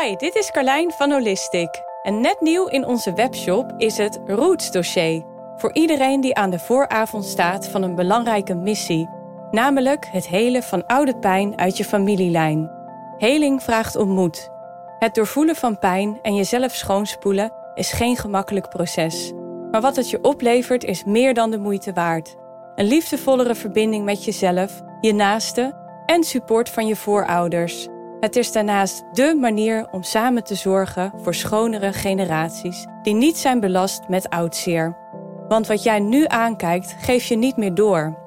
Hi, dit is Carlijn van Holistic. En net nieuw in onze webshop is het Roots dossier. Voor iedereen die aan de vooravond staat van een belangrijke missie. Namelijk het helen van oude pijn uit je familielijn. Heling vraagt om moed. Het doorvoelen van pijn en jezelf schoonspoelen is geen gemakkelijk proces. Maar wat het je oplevert is meer dan de moeite waard. Een liefdevollere verbinding met jezelf, je naaste en support van je voorouders. Het is daarnaast dé manier om samen te zorgen voor schonere generaties die niet zijn belast met oudzeer. Want wat jij nu aankijkt, geef je niet meer door.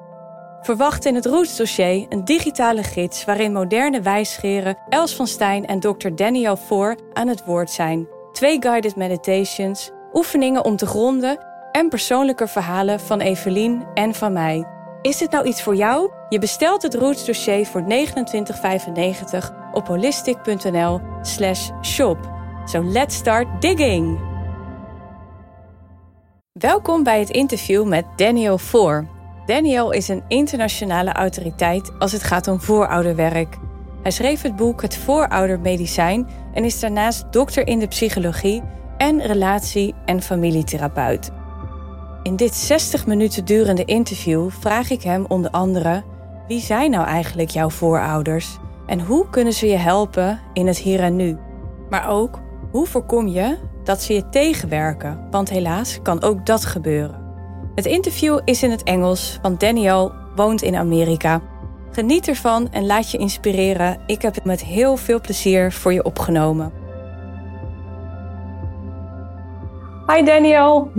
Verwacht in het Roots-dossier een digitale gids waarin moderne wijsgeren Els van Stijn en Dr. Daniel Voor aan het woord zijn. Twee guided meditations, oefeningen om te gronden en persoonlijke verhalen van Evelien en van mij. Is dit nou iets voor jou? Je bestelt het Roots dossier voor 29,95 op holistic.nl slash shop. So let's start digging! Welkom bij het interview met Daniel Voor. Daniel is een internationale autoriteit als het gaat om voorouderwerk. Hij schreef het boek Het Vooroudermedicijn en is daarnaast dokter in de psychologie en relatie- en familietherapeut. In dit 60 minuten durende interview vraag ik hem onder andere: wie zijn nou eigenlijk jouw voorouders en hoe kunnen ze je helpen in het hier en nu? Maar ook hoe voorkom je dat ze je tegenwerken? Want helaas kan ook dat gebeuren. Het interview is in het Engels, want Daniel woont in Amerika. Geniet ervan en laat je inspireren. Ik heb het met heel veel plezier voor je opgenomen. Hi Daniel.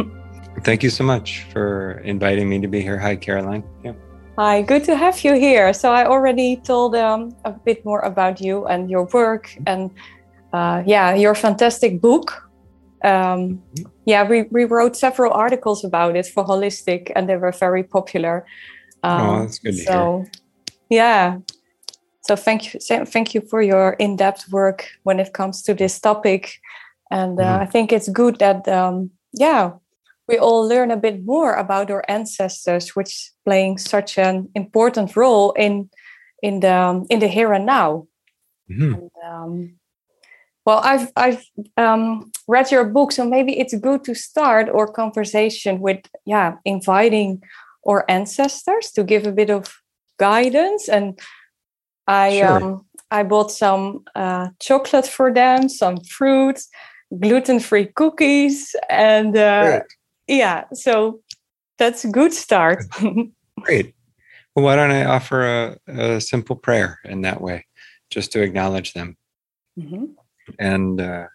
Thank you so much for inviting me to be here. Hi, Caroline. Yeah. Hi, good to have you here. So I already told um, a bit more about you and your work, and uh, yeah, your fantastic book. Um, yeah, we, we wrote several articles about it for Holistic, and they were very popular. Um, oh, that's good to so, hear. Yeah. So thank you, thank you for your in-depth work when it comes to this topic, and uh, mm. I think it's good that um, yeah we all learn a bit more about our ancestors, which playing such an important role in in the in the here and now. Mm-hmm. And, um, well, I've I've um, read your book, so maybe it's good to start our conversation with yeah, inviting our ancestors to give a bit of guidance. And I Sure. um, I bought some uh, chocolate for them, some fruits, gluten free cookies, and uh. Yeah, so that's a good start. Great. Well, why don't I offer a, a simple prayer in that way, just to acknowledge them? Mhm. And uh,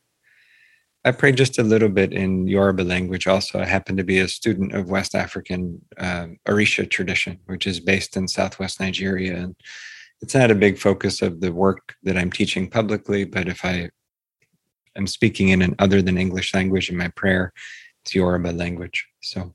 I pray just a little bit in Yoruba language. Also, I happen to be a student of West African um, Orisha tradition, which is based in Southwest Nigeria, and it's not a big focus of the work that I'm teaching publicly. But if I am speaking in an other than English language in my prayer, it's Yoruba language. So.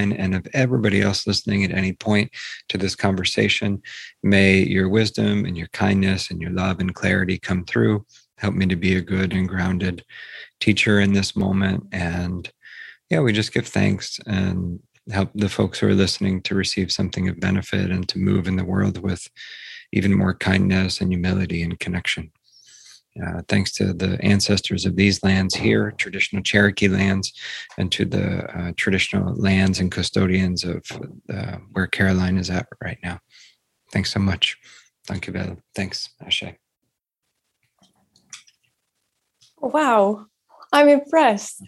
and of everybody else listening at any point to this conversation. May your wisdom and your kindness and your love and clarity come through. Help me to be a good and grounded teacher in this moment. And yeah, we just give thanks and help the folks who are listening to receive something of benefit and to move in the world with even more kindness and humility and connection. Uh, thanks to the ancestors of these lands here, traditional Cherokee lands, and to the uh, traditional lands and custodians of uh, where Caroline is at right now. Thanks so much. Thank you, Bella. Thanks, Ashe. wow, I'm impressed.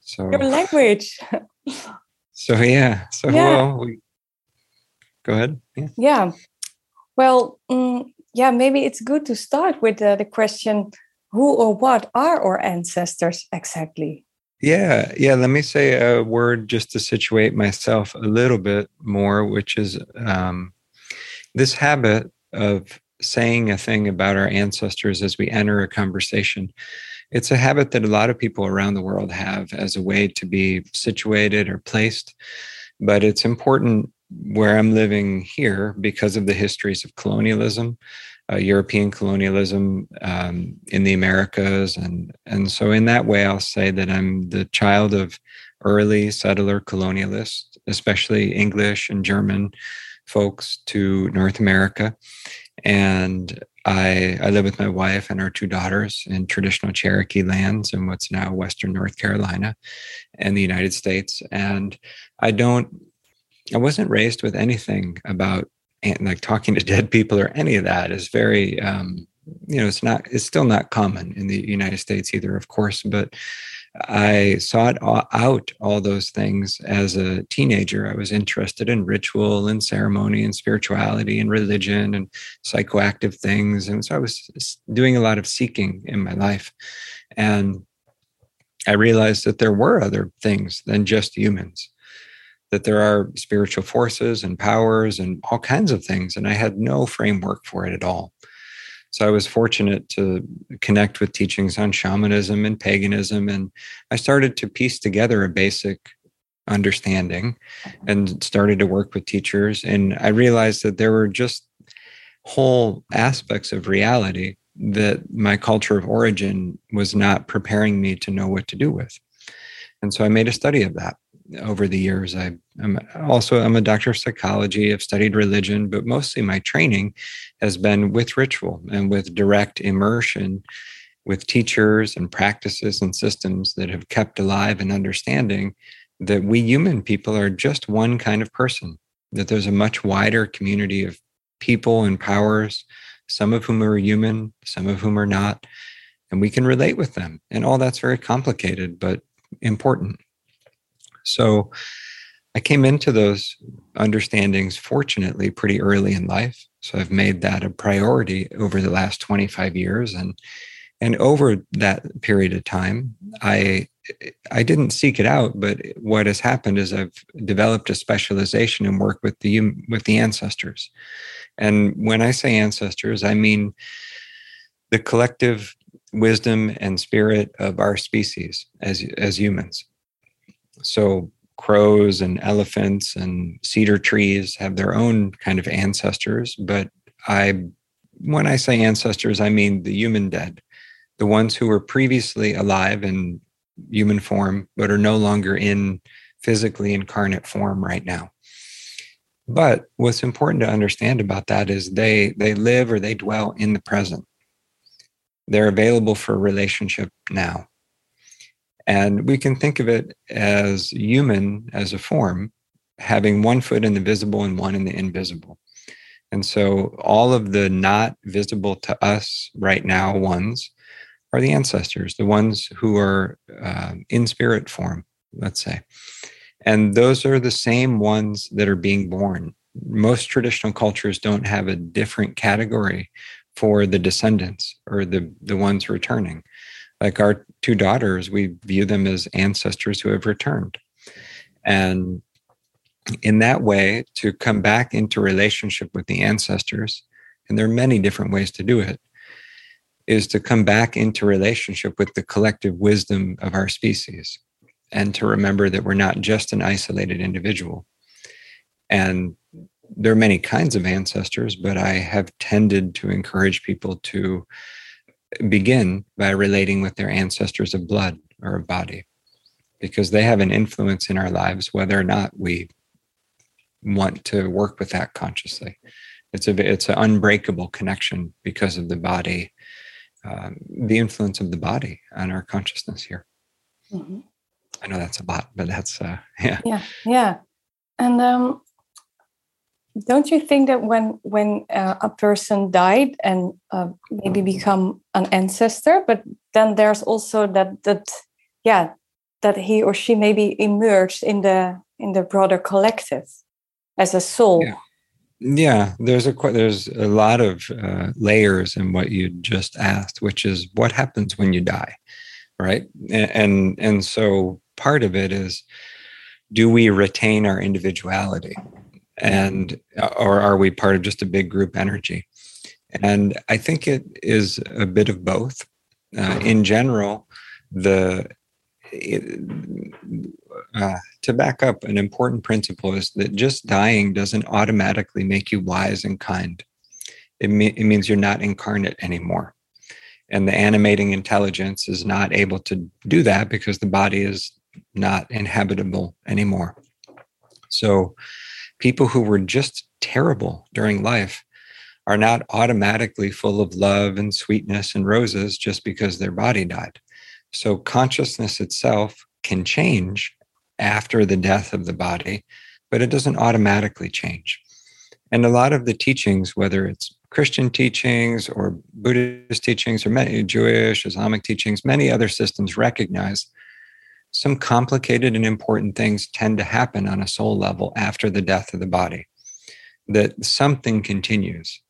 So, Your language. so yeah. So Yeah. well, we go ahead. Yeah. yeah. Well, mm, yeah, maybe it's good to start with uh, the question who or what are our ancestors exactly? Yeah, yeah. Let me say a word just to situate myself a little bit more, which is um, this habit of saying a thing about our ancestors as we enter a conversation. It's a habit that a lot of people around the world have as a way to be situated or placed. But it's important where I'm living here because of the histories of colonialism, uh, European colonialism um, in the Americas, and and so in that way, I'll say that I'm the child of early settler colonialists, especially English and German folks to North America, and I I live with my wife and our two daughters in traditional Cherokee lands in what's now Western North Carolina, and the United States, and I don't I wasn't raised with anything about like talking to dead people or any of that is very um, you know it's not it's still not common in the United States either, of course, but I sought out all those things as a teenager. I was interested in ritual and ceremony and spirituality and religion and psychoactive things. And so I was doing a lot of seeking in my life. And I realized that there were other things than just humans that there are spiritual forces and powers and all kinds of things. And I had no framework for it at all. So I was fortunate to connect with teachings on shamanism and paganism. And I started to piece together a basic understanding and started to work with teachers. And I realized that there were just whole aspects of reality that my culture of origin was not preparing me to know what to do with. And so I made a study of that over the years. I, am also I'm a doctor of psychology. I've studied religion, but mostly my training has been with ritual and with direct immersion with teachers and practices and systems that have kept alive an understanding that we human people are just one kind of person, that there's a much wider community of people and powers, some of whom are human, some of whom are not, and we can relate with them. And all that's very complicated, but important. So I came into those understandings, fortunately, pretty early in life. So I've made that a priority over the last 25 years. And and over that period of time, I I didn't seek it out, but what has happened is I've developed a specialization and work with the with the ancestors. And when I say ancestors, I mean the collective wisdom and spirit of our species as as humans. So crows and elephants and cedar trees have their own kind of ancestors, but I when I say ancestors, I mean the human dead, the ones who were previously alive in human form but are no longer in physically incarnate form right now. But what's important to understand about that is they they live or they dwell in the present. They're available for relationship now. And we can think of it as human as a form, having one foot in the visible and one in the invisible. And so all of the not visible to us right now ones are the ancestors, the ones who are uh, in spirit form, let's say. And those are the same ones that are being born. Most traditional cultures don't have a different category for the descendants or the, the ones returning like our two daughters, we view them as ancestors who have returned. And in that way, to come back into relationship with the ancestors, and there are many different ways to do it, is to come back into relationship with the collective wisdom of our species and to remember that we're not just an isolated individual. And there are many kinds of ancestors, but I have tended to encourage people to begin by relating with their ancestors of blood or of body because they have an influence in our lives whether or not we want to work with that consciously. It's a it's an unbreakable connection because of the body um, the influence of the body on our consciousness here. Mm-hmm. i know that's a lot but that's uh yeah. Yeah yeah. And um don't you think that when when uh, a person died and uh, maybe become an ancestor but then there's also that that yeah that he or she maybe emerged in the in the broader collective as a soul? Yeah, yeah there's a there's a lot of uh, layers in what you just asked which is what happens when you die right? And, and and so part of it is do we retain our individuality and or are we part of just a big group energy And I think it is a bit of both. Uh, in general, the it, uh, to back up, an important principle is that just dying doesn't automatically make you wise and kind. It, me- it means you're not incarnate anymore. And the animating intelligence is not able to do that because the body is not inhabitable anymore. So, people who were just terrible during life are not automatically full of love and sweetness and roses just because their body died. So, consciousness itself can change after the death of the body, but it doesn't automatically change. And a lot of the teachings, whether it's Christian teachings or Buddhist teachings or many Jewish, Islamic teachings, many other systems recognize some complicated and important things tend to happen on a soul level after the death of the body, that something continues.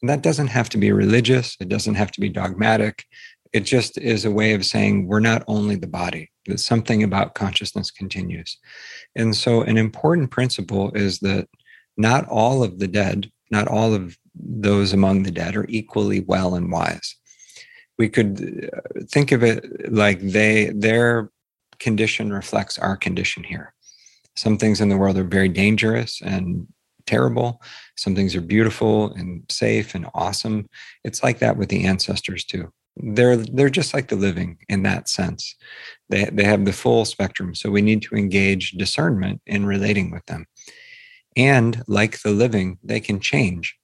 And that doesn't have to be religious, it doesn't have to be dogmatic. It just is a way of saying we're not only the body, that something about consciousness continues. And so, an important principle is that not all of the dead, not all of those among the dead are equally well and wise. We could uh, think of it like they their condition reflects our condition here. Some things in the world are very dangerous and terrible. Some things are beautiful and safe and awesome. It's like that with the ancestors too. They're they're just like the living in that sense. They they have the full spectrum. So we need to engage discernment in relating with them. And like the living, they can change.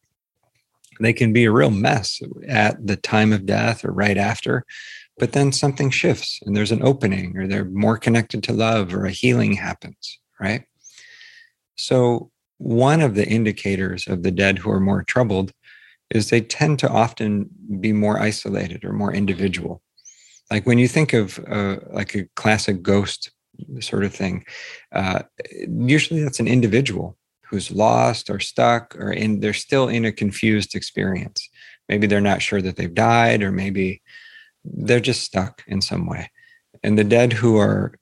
They can be a real mess at the time of death or right after, but then something shifts and there's an opening or they're more connected to love or a healing happens, right? So, one of the indicators of the dead who are more troubled is they tend to often be more isolated or more individual. Like when you think of uh, like a classic ghost sort of thing, uh, usually that's an individual who's lost or stuck or in they're still in a confused experience. Maybe they're not sure that they've died, or maybe they're just stuck in some way. And the dead who are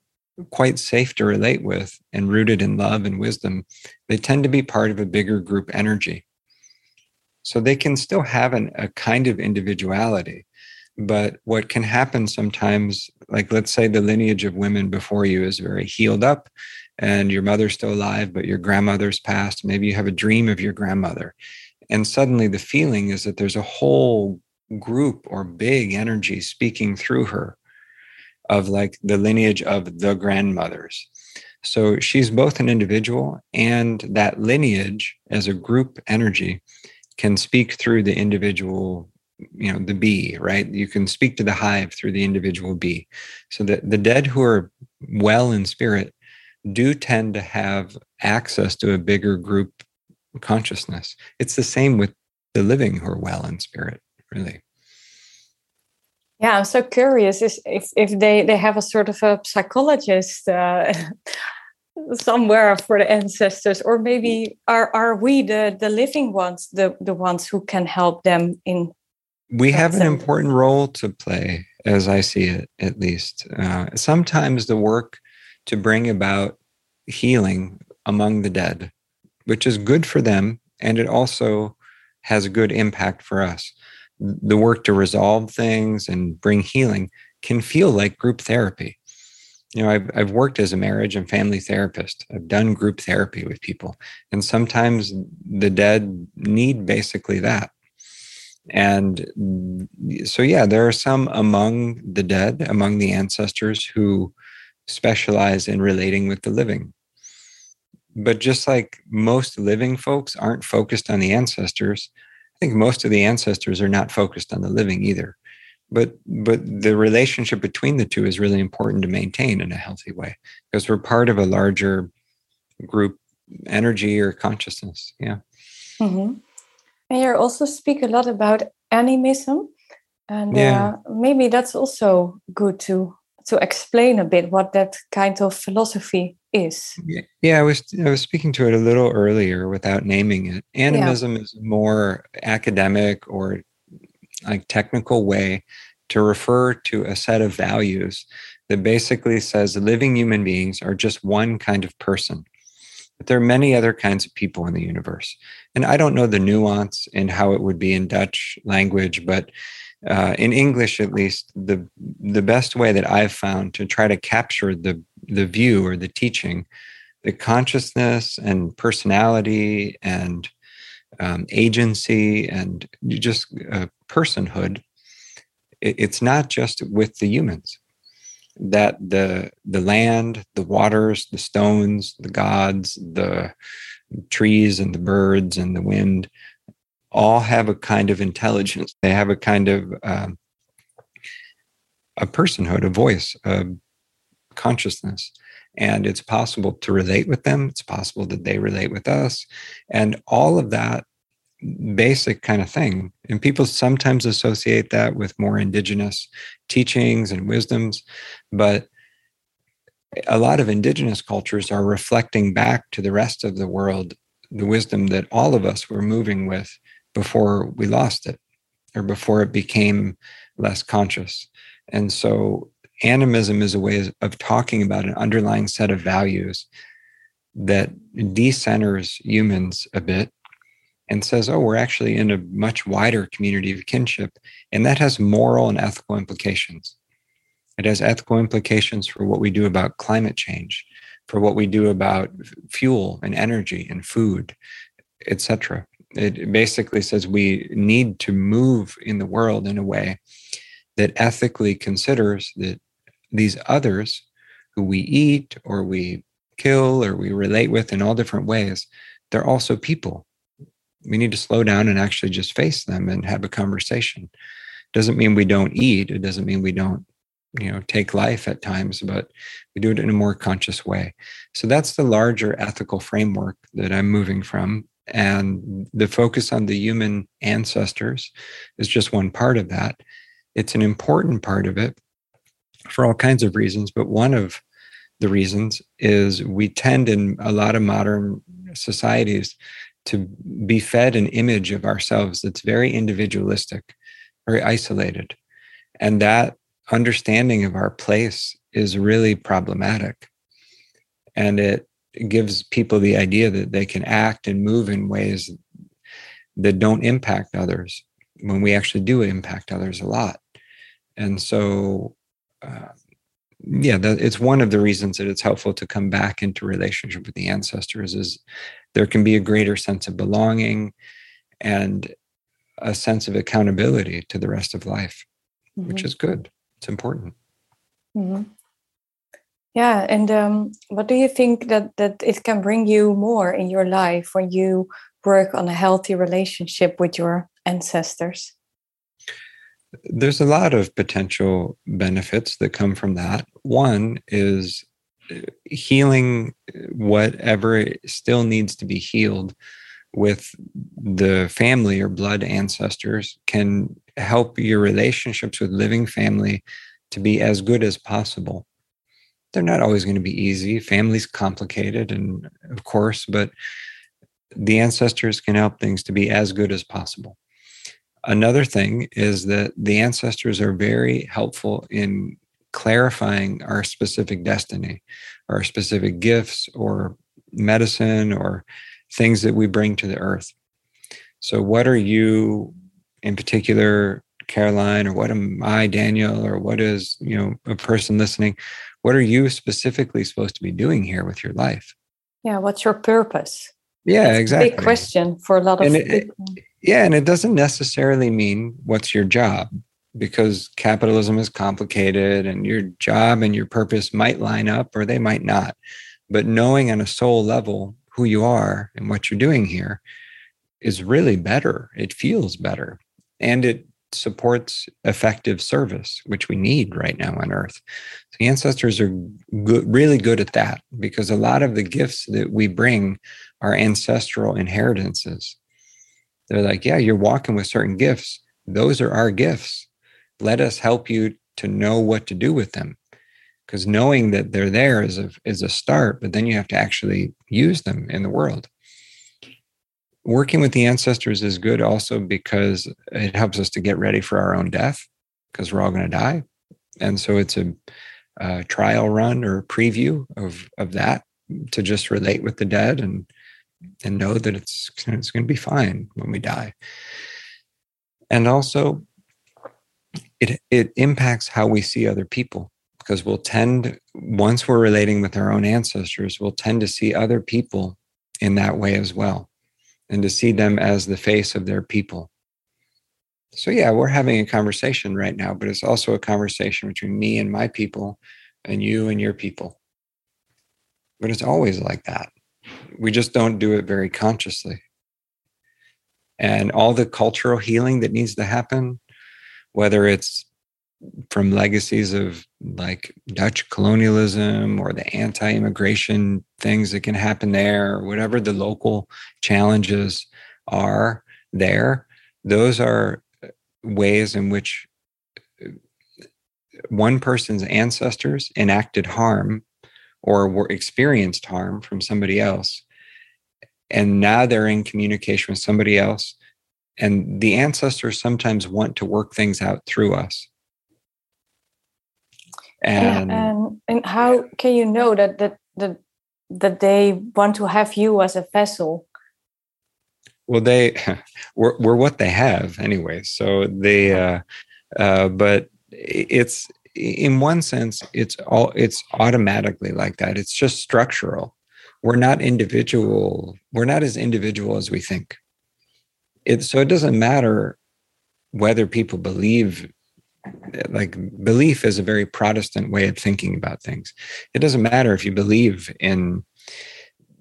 quite safe to relate with and rooted in love and wisdom, they tend to be part of a bigger group energy. So they can still have an, a kind of individuality. But what can happen sometimes, like let's say the lineage of women before you is very healed up and your mother's still alive, but your grandmother's passed. Maybe you have a dream of your grandmother. And suddenly the feeling is that there's a whole group or big energy speaking through her of like the lineage of the grandmothers. So she's both an individual and that lineage as a group energy can speak through the individual, you know, the bee, right? You can speak to the hive through the individual bee. So that the dead who are well in spirit do tend to have access to a bigger group consciousness. It's the same with the living who are well in spirit really. Yeah, I'm so curious if if they they have a sort of a psychologist uh, somewhere for the ancestors, or maybe are are we the the living ones, the the ones who can help them in? We have an important role to play, as I see it, at least. Uh, sometimes the work to bring about healing among the dead, which is good for them, and it also has a good impact for us the work to resolve things and bring healing can feel like group therapy. You know, I've, I've worked as a marriage and family therapist. I've done group therapy with people. And sometimes the dead need basically that. And so, yeah, there are some among the dead, among the ancestors who specialize in relating with the living. But just like most living folks aren't focused on the ancestors, I think most of the ancestors are not focused on the living either. But but the relationship between the two is really important to maintain in a healthy way because we're part of a larger group energy or consciousness. Yeah. Mm-hmm. And you also speak a lot about animism, and yeah. uh, maybe that's also good to to explain a bit what that kind of philosophy is. Yeah, I was I was speaking to it a little earlier without naming it. Animism yeah. is a more academic or like technical way to refer to a set of values that basically says living human beings are just one kind of person. But there are many other kinds of people in the universe. And I don't know the nuance in how it would be in Dutch language, but uh, in English at least, the the best way that I've found to try to capture the the view or the teaching, the consciousness and personality and um, agency and just uh, personhood. It, it's not just with the humans that the the land, the waters, the stones, the gods, the trees and the birds and the wind all have a kind of intelligence. They have a kind of um, a personhood, a voice, a consciousness. And it's possible to relate with them. It's possible that they relate with us. And all of that basic kind of thing. And people sometimes associate that with more indigenous teachings and wisdoms. But a lot of indigenous cultures are reflecting back to the rest of the world the wisdom that all of us were moving with before we lost it or before it became less conscious. And so animism is a way of talking about an underlying set of values that decenters humans a bit and says, oh, we're actually in a much wider community of kinship. And that has moral and ethical implications. It has ethical implications for what we do about climate change, for what we do about fuel and energy and food, etc. It basically says we need to move in the world in a way that ethically considers that these others who we eat or we kill or we relate with in all different ways, they're also people. We need to slow down and actually just face them and have a conversation. Doesn't mean we don't eat. It doesn't mean we don't you know take life at times but we do it in a more conscious way so that's the larger ethical framework that i'm moving from and the focus on the human ancestors is just one part of that it's an important part of it for all kinds of reasons but one of the reasons is we tend in a lot of modern societies to be fed an image of ourselves that's very individualistic very isolated and that understanding of our place is really problematic. And it gives people the idea that they can act and move in ways that don't impact others when we actually do impact others a lot. And so, uh, yeah, that, it's one of the reasons that it's helpful to come back into relationship with the ancestors is there can be a greater sense of belonging and a sense of accountability to the rest of life, mm-hmm. which is good it's important. Mm-hmm. Yeah, and um, what do you think that that it can bring you more in your life when you work on a healthy relationship with your ancestors? There's a lot of potential benefits that come from that. One is uh, healing whatever still needs to be healed with the family or blood ancestors can help your relationships with living family to be as good as possible. They're not always going to be easy. Family's complicated, and of course, but the ancestors can help things to be as good as possible. Another thing is that the ancestors are very helpful in clarifying our specific destiny, our specific gifts, or medicine, or things that we bring to the earth. So, what are you in particular, Caroline, or what am I, Daniel, or what is you know a person listening? What are you specifically supposed to be doing here with your life? Yeah, what's your purpose? Yeah, exactly. Big question for a lot of and people. It, yeah, and it doesn't necessarily mean what's your job because capitalism is complicated and your job and your purpose might line up or they might not. But knowing on a soul level who you are and what you're doing here is really better. It feels better and it supports effective service, which we need right now on Earth. The ancestors are good, really good at that because a lot of the gifts that we bring are ancestral inheritances. They're like, yeah, you're walking with certain gifts. Those are our gifts. Let us help you to know what to do with them because knowing that they're there is a is a start but then you have to actually use them in the world working with the ancestors is good also because it helps us to get ready for our own death because we're all going to die and so it's a, a, trial run or preview of of that to just relate with the dead and and know that it's it's going to be fine when we die. And also, it it impacts how we see other people because we'll tend once we're relating with our own ancestors, we'll tend to see other people in that way as well, and to see them as the face of their people. So yeah, we're having a conversation right now, but it's also a conversation between me and my people, and you and your people. But it's always like that we just don't do it very consciously. And all the cultural healing that needs to happen, whether it's from legacies of like Dutch colonialism or the anti immigration things that can happen there, or whatever the local challenges are there, those are ways in which uh, one person's ancestors enacted harm or were experienced harm from somebody else and now they're in communication with somebody else and the ancestors sometimes want to work things out through us. And yeah, and, and how can you know that that that that they want to have you as a vessel well they we're, we're what they have anyway so they uh uh but it's in one sense it's all it's automatically like that. It's just structural. We're not individual we're not as individual as we think. It so it doesn't matter whether people believe like belief is a very protestant way of thinking about things. It doesn't matter if you believe in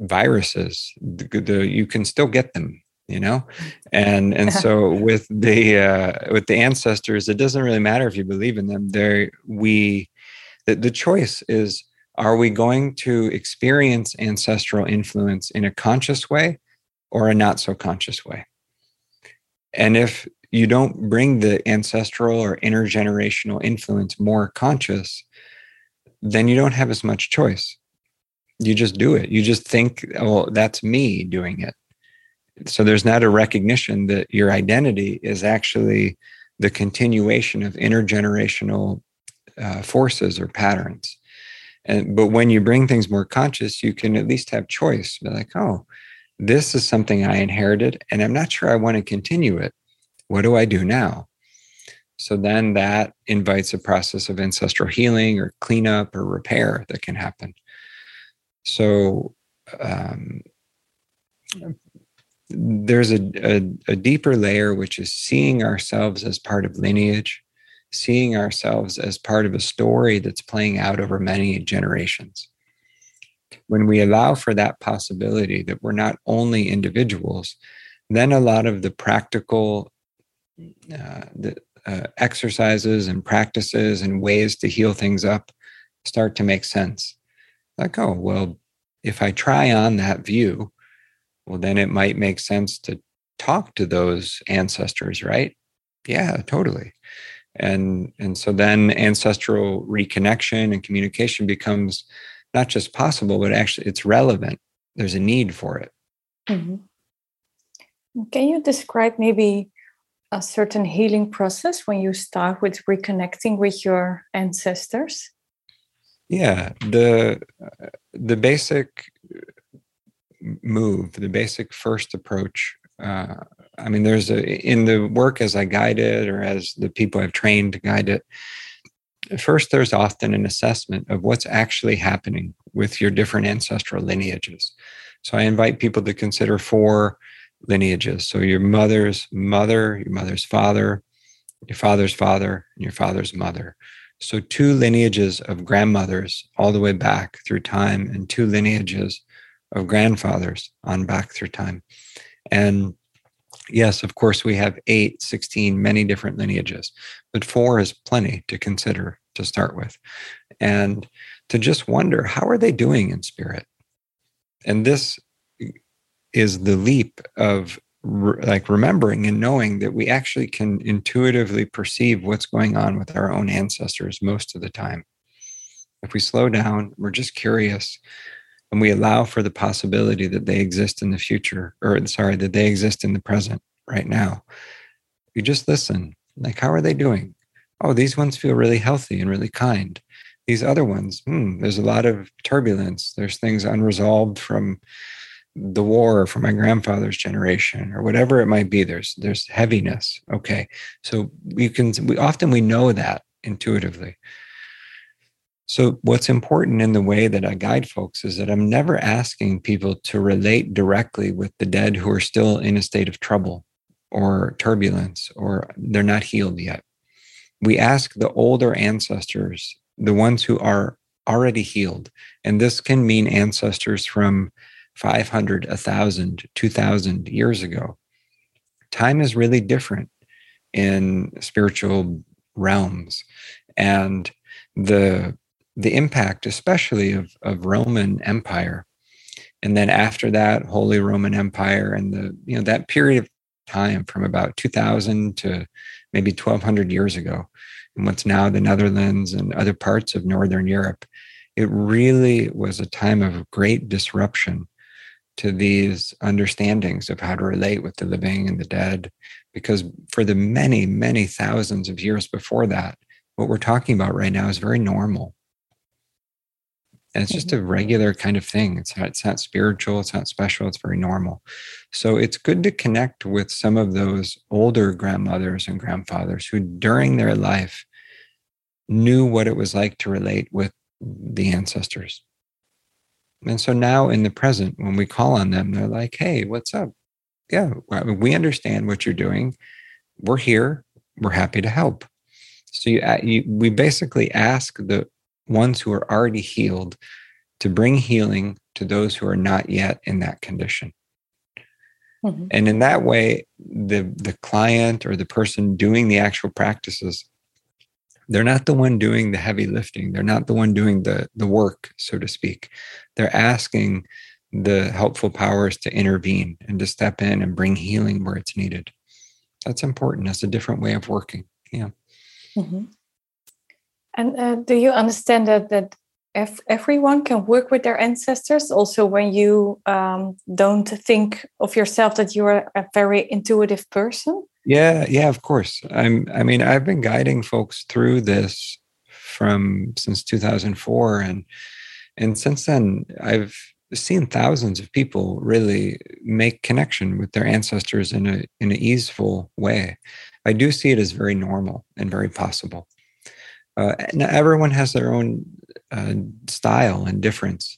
viruses the, the, you can still get them you know and and so with the uh with the ancestors it doesn't really matter if you believe in them there we the, the choice is are we going to experience ancestral influence in a conscious way or a not so conscious way? And if you don't bring the ancestral or intergenerational influence more conscious, then you don't have as much choice. You just do it. You just think, oh, that's me doing it. So there's not a recognition that your identity is actually the continuation of intergenerational uh, forces or patterns. And but when you bring things more conscious, you can at least have choice. Be like, oh, this is something I inherited, and I'm not sure I want to continue it. What do I do now? So then that invites a process of ancestral healing or cleanup or repair that can happen. So um, there's a, a, a deeper layer, which is seeing ourselves as part of lineage seeing ourselves as part of a story that's playing out over many generations. When we allow for that possibility that we're not only individuals, then a lot of the practical uh, the, uh, exercises and practices and ways to heal things up start to make sense. Like, oh, well, if I try on that view, well, then it might make sense to talk to those ancestors, right? Yeah, totally and and so then ancestral reconnection and communication becomes not just possible but actually it's relevant there's a need for it mm-hmm. can you describe maybe a certain healing process when you start with reconnecting with your ancestors yeah the the basic move the basic first approach uh, I mean, there's a in the work as I guide it or as the people I've trained to guide it. First, there's often an assessment of what's actually happening with your different ancestral lineages. So I invite people to consider four lineages. So your mother's mother, your mother's father, your father's father, and your father's mother. So two lineages of grandmothers all the way back through time, and two lineages of grandfathers on back through time. And yes, of course, we have eight, 16, many different lineages, but four is plenty to consider to start with. And to just wonder, how are they doing in spirit? And this is the leap of like remembering and knowing that we actually can intuitively perceive what's going on with our own ancestors most of the time. If we slow down, we're just curious, and we allow for the possibility that they exist in the future or sorry that they exist in the present right now. You just listen. Like how are they doing? Oh these ones feel really healthy and really kind. These other ones, hmm, there's a lot of turbulence. There's things unresolved from the war from my grandfather's generation or whatever it might be. There's there's heaviness. Okay. So we can we often we know that intuitively so what's important in the way that i guide folks is that i'm never asking people to relate directly with the dead who are still in a state of trouble or turbulence or they're not healed yet we ask the older ancestors the ones who are already healed and this can mean ancestors from 500, 1,000, 2,000 years ago. Time is really different in spiritual realms. And the, the impact, especially of, of Roman Empire, and then after that, Holy Roman Empire, and the you know that period of time from about 2000 to maybe 1200 years ago, and what's now the Netherlands and other parts of Northern Europe, it really was a time of great disruption to these understandings of how to relate with the living and the dead. Because for the many, many thousands of years before that, what we're talking about right now is very normal. And it's just a mm-hmm. regular kind of thing. It's not, it's not spiritual, it's not special, it's very normal. So it's good to connect with some of those older grandmothers and grandfathers who, during their life, knew what it was like to relate with the ancestors and so now in the present, when we call on them, they're like, hey, what's up? Yeah, we understand what you're doing. We're here. We're happy to help. So you, you, we basically ask the ones who are already healed to bring healing to those who are not yet in that condition. Mm-hmm. And in that way, the, the client or the person doing the actual practices they're not the one doing the heavy lifting they're not the one doing the the work so to speak they're asking the helpful powers to intervene and to step in and bring healing where it's needed that's important that's a different way of working yeah mm-hmm. And uh, do you understand that that if everyone can work with their ancestors also when you um, don't think of yourself that you're a very intuitive person yeah, yeah, of course. I'm I mean, I've been guiding folks through this from since 2004 and and since then I've seen thousands of people really make connection with their ancestors in a in an easeful way. I do see it as very normal and very possible. Uh, everyone has their own uh, style and difference.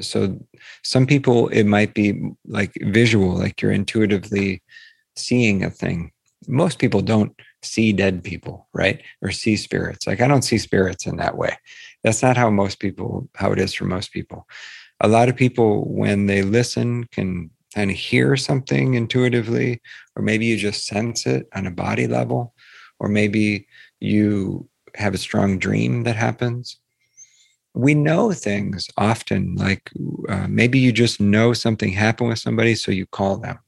So some people it might be like visual, like you're intuitively seeing a thing most people don't see dead people, right? Or see spirits. Like I don't see spirits in that way. That's not how most people, how it is for most people. A lot of people, when they listen, can kind of hear something intuitively, or maybe you just sense it on a body level, or maybe you have a strong dream that happens. We know things often, like uh, maybe you just know something happened with somebody, so you call them.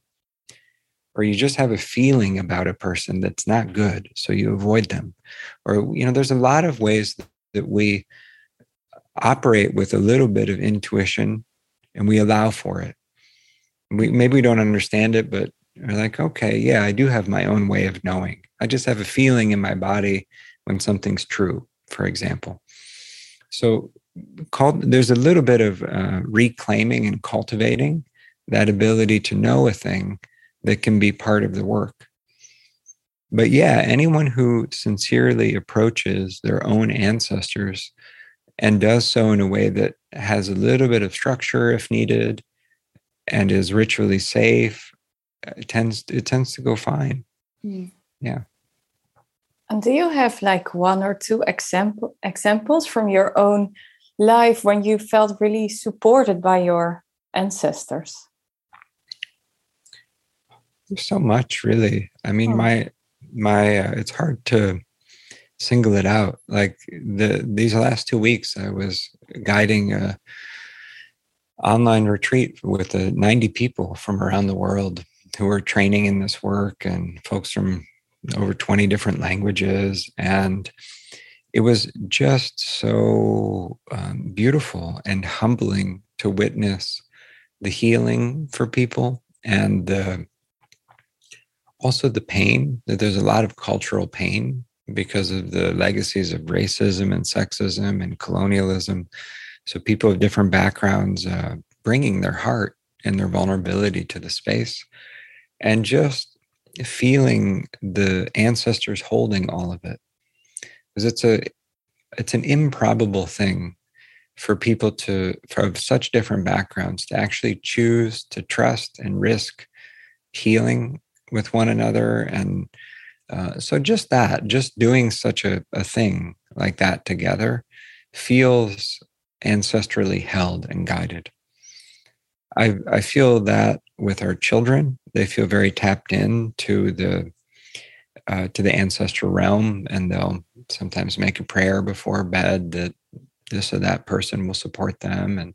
Or you just have a feeling about a person that's not good so you avoid them. Or you know there's a lot of ways that we operate with a little bit of intuition and we allow for it. We maybe we don't understand it but we're like okay yeah i do have my own way of knowing. I just have a feeling in my body when something's true for example so called there's a little bit of uh, reclaiming and cultivating that ability to know a thing that can be part of the work. But yeah, anyone who sincerely approaches their own ancestors and does so in a way that has a little bit of structure if needed and is ritually safe it uh, tends it tends to go fine. Mm. Yeah. And do you have like one or two example examples from your own life when you felt really supported by your ancestors? There's so much, really. I mean, oh. my my uh, it's hard to single it out. Like the these last two weeks, I was guiding a online retreat with uh, 90 people from around the world who are training in this work, and folks from over 20 different languages, and it was just so um, beautiful and humbling to witness the healing for people and the also the pain. That there's a lot of cultural pain because of the legacies of racism and sexism and colonialism. So people of different backgrounds uh, bringing their heart and their vulnerability to the space. And just feeling the ancestors holding all of it. Because it's a it's an improbable thing for people to from such different backgrounds to actually choose to trust and risk healing with one another and uh, so just that just doing such a, a thing like that together feels ancestrally held and guided. I, I feel that with our children they feel very tapped in to the uh, to the ancestral realm and they'll sometimes make a prayer before bed that this or that person will support them. And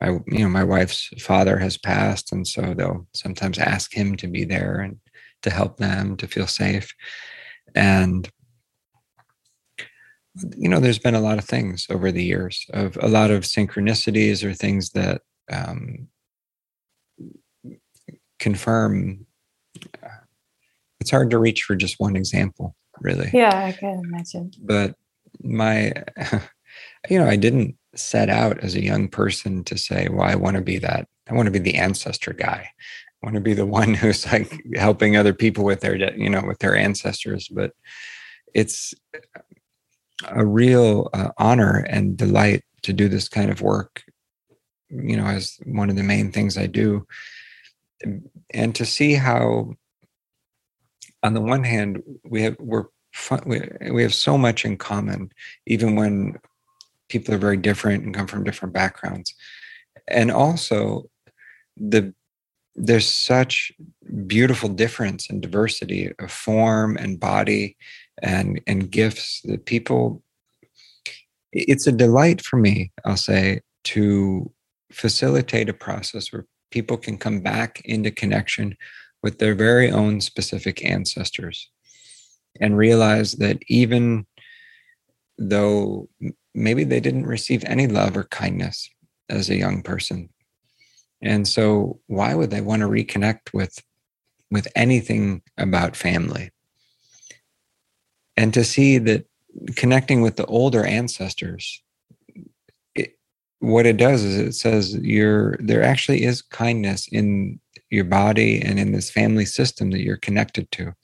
my you know my wife's father has passed and so they'll sometimes ask him to be there and to help them to feel safe. And you know there's been a lot of things over the years of a lot of synchronicities or things that um, confirm it's hard to reach for just one example really yeah i can imagine but my you know, I didn't set out as a young person to say, well, I want to be that. I want to be the ancestor guy. I want to be the one who's like helping other people with their, you know, with their ancestors. But it's a real uh, honor and delight to do this kind of work, you know, as one of the main things I do. And to see how, on the one hand, we have, we're fun, we, we have so much in common, even when people are very different and come from different backgrounds. And also the there's such beautiful difference and diversity of form and body and and gifts that people it's a delight for me i'll say to facilitate a process where people can come back into connection with their very own specific ancestors and realize that even though maybe they didn't receive any love or kindness as a young person. And so why would they want to reconnect with with anything about family? And to see that connecting with the older ancestors what it does is it says you're there actually is kindness in your body and in this family system that you're connected to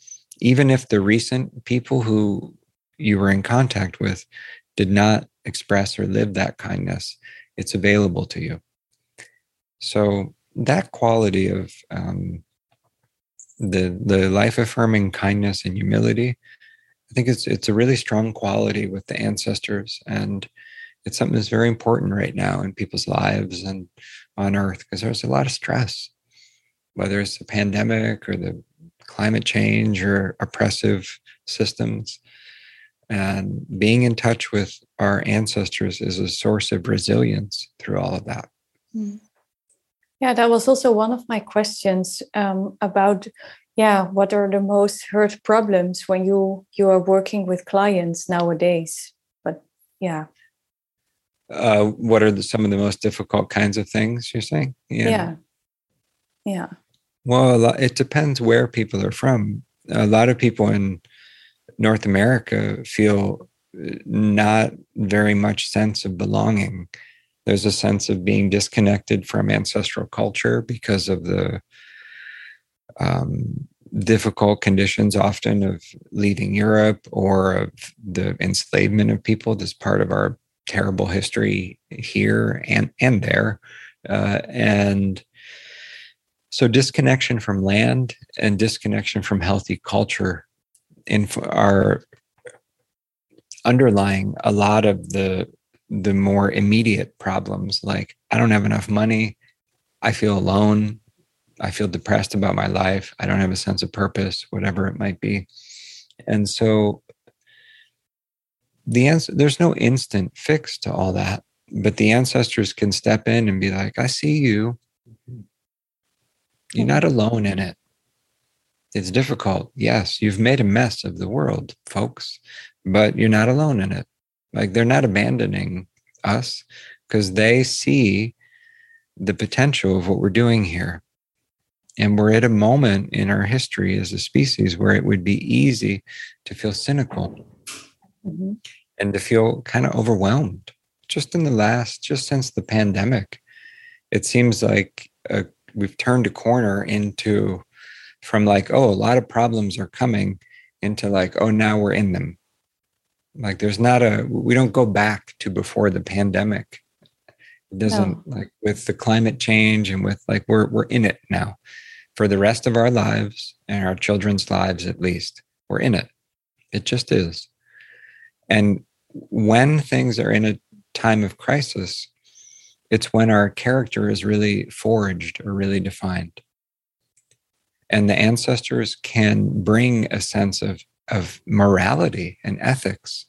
even if the recent people who you were in contact with did not express or live that kindness, it's available to you. So that quality of um, the the life affirming kindness and humility, I think it's it's a really strong quality with the ancestors, and it's something that's very important right now in people's lives and on Earth because there's a lot of stress, whether it's the pandemic or the climate change or oppressive systems. And being in touch with our ancestors is a source of resilience through all of that. Hmm. Yeah, that was also one of my questions um, about yeah, what are the most hurt problems when you you are working with clients nowadays? But yeah. Uh, what are the, some of the most difficult kinds of things you're saying? Yeah. Yeah. yeah. Well, it depends where people are from. A lot of people in North America feel uh, not very much sense of belonging. There's a sense of being disconnected from ancestral culture because of the um, difficult conditions, often of leaving Europe or of the enslavement of people. That's part of our terrible history here and and there, uh, and so disconnection from land and disconnection from healthy culture in are underlying a lot of the the more immediate problems. Like i don't have enough money. I feel alone. I feel depressed about my life. I don't have a sense of purpose whatever it might be. And so the answer there's no instant fix to all that but the ancestors can step in and be like i see you you're not mm-hmm. alone in it it's difficult. Yes, you've made a mess of the world, folks, but you're not alone in it. Like they're not abandoning us because they see the potential of what we're doing here. And we're at a moment in our history as a species where it would be easy to feel cynical mm-hmm. and to feel kind of overwhelmed. Just in the last, just since the pandemic, it seems like a, we've turned a corner into from like, oh, a lot of problems are coming into like, oh, now we're in them. Like there's not a, we don't go back to before the pandemic. It doesn't no. like with the climate change and with like, we're, we're in it now for the rest of our lives and our children's lives, at least. We're in it. It just is. And when things are in a time of crisis, it's when our character is really forged or really defined. And the ancestors can bring a sense of, of morality and ethics,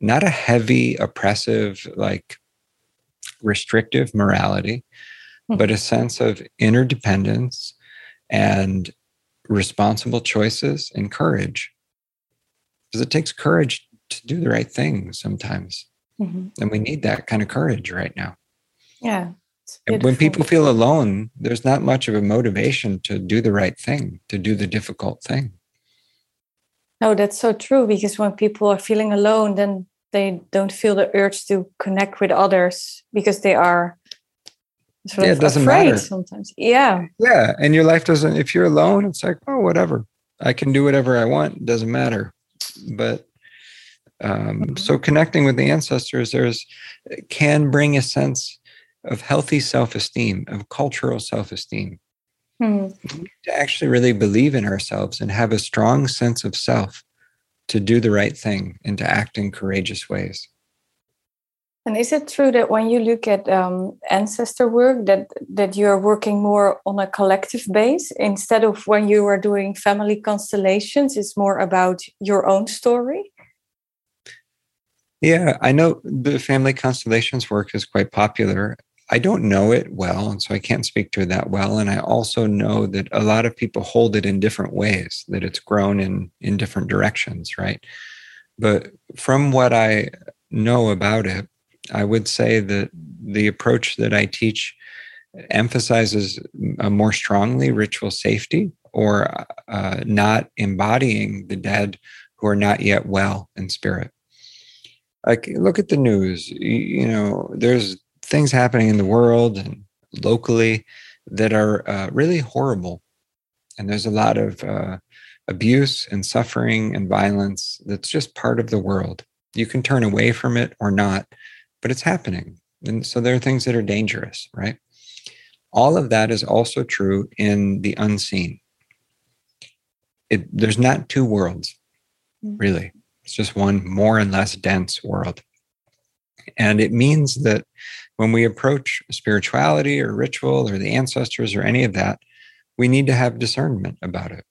not a heavy, oppressive, like restrictive morality, hmm. but a sense of interdependence and responsible choices and courage. Because it takes courage to do the right thing sometimes. Mm-hmm. And we need that kind of courage right now. Yeah. And when people feel alone, there's not much of a motivation to do the right thing, to do the difficult thing. No, that's so true because when people are feeling alone, then they don't feel the urge to connect with others because they are sort yeah, it doesn't matter sometimes. Yeah. Yeah. And your life doesn't, if you're alone, it's like, oh, whatever. I can do whatever I want. It doesn't matter. But um, mm-hmm. so connecting with the ancestors, there's can bring a sense of healthy self-esteem, of cultural self-esteem. Mm-hmm. To actually really believe in ourselves and have a strong sense of self to do the right thing and to act in courageous ways. And is it true that when you look at um, ancestor work, that that you are working more on a collective base instead of when you are doing family constellations? It's more about your own story. Yeah, I know the family constellations work is quite popular, I don't know it well, and so I can't speak to it that well. And I also know that a lot of people hold it in different ways, that it's grown in in different directions, right? But from what I know about it, I would say that the approach that I teach emphasizes more strongly ritual safety or uh, not embodying the dead who are not yet well in spirit. Like, look at the news. You know, there's things happening in the world and locally that are uh, really horrible. And there's a lot of uh, abuse and suffering and violence that's just part of the world. You can turn away from it or not, but it's happening. And so there are things that are dangerous, right? All of that is also true in the unseen. It, there's not two worlds, mm. really. It's just one more and less dense world. And it means that when we approach spirituality or ritual or the ancestors or any of that, we need to have discernment about it.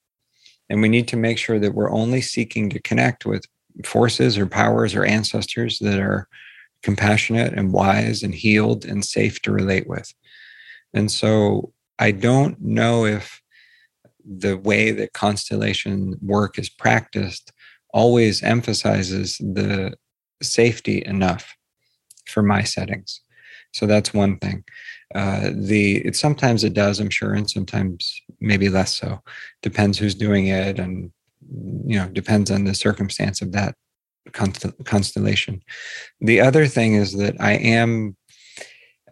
And we need to make sure that we're only seeking to connect with forces or powers or ancestors that are compassionate and wise and healed and safe to relate with. And so I don't know if the way that constellation work is practiced always emphasizes the safety enough for my settings. So that's one thing. Uh, the it sometimes it does, I'm sure, and sometimes maybe less so. Depends who's doing it, and you know, depends on the circumstance of that constellation. The other thing is that I am,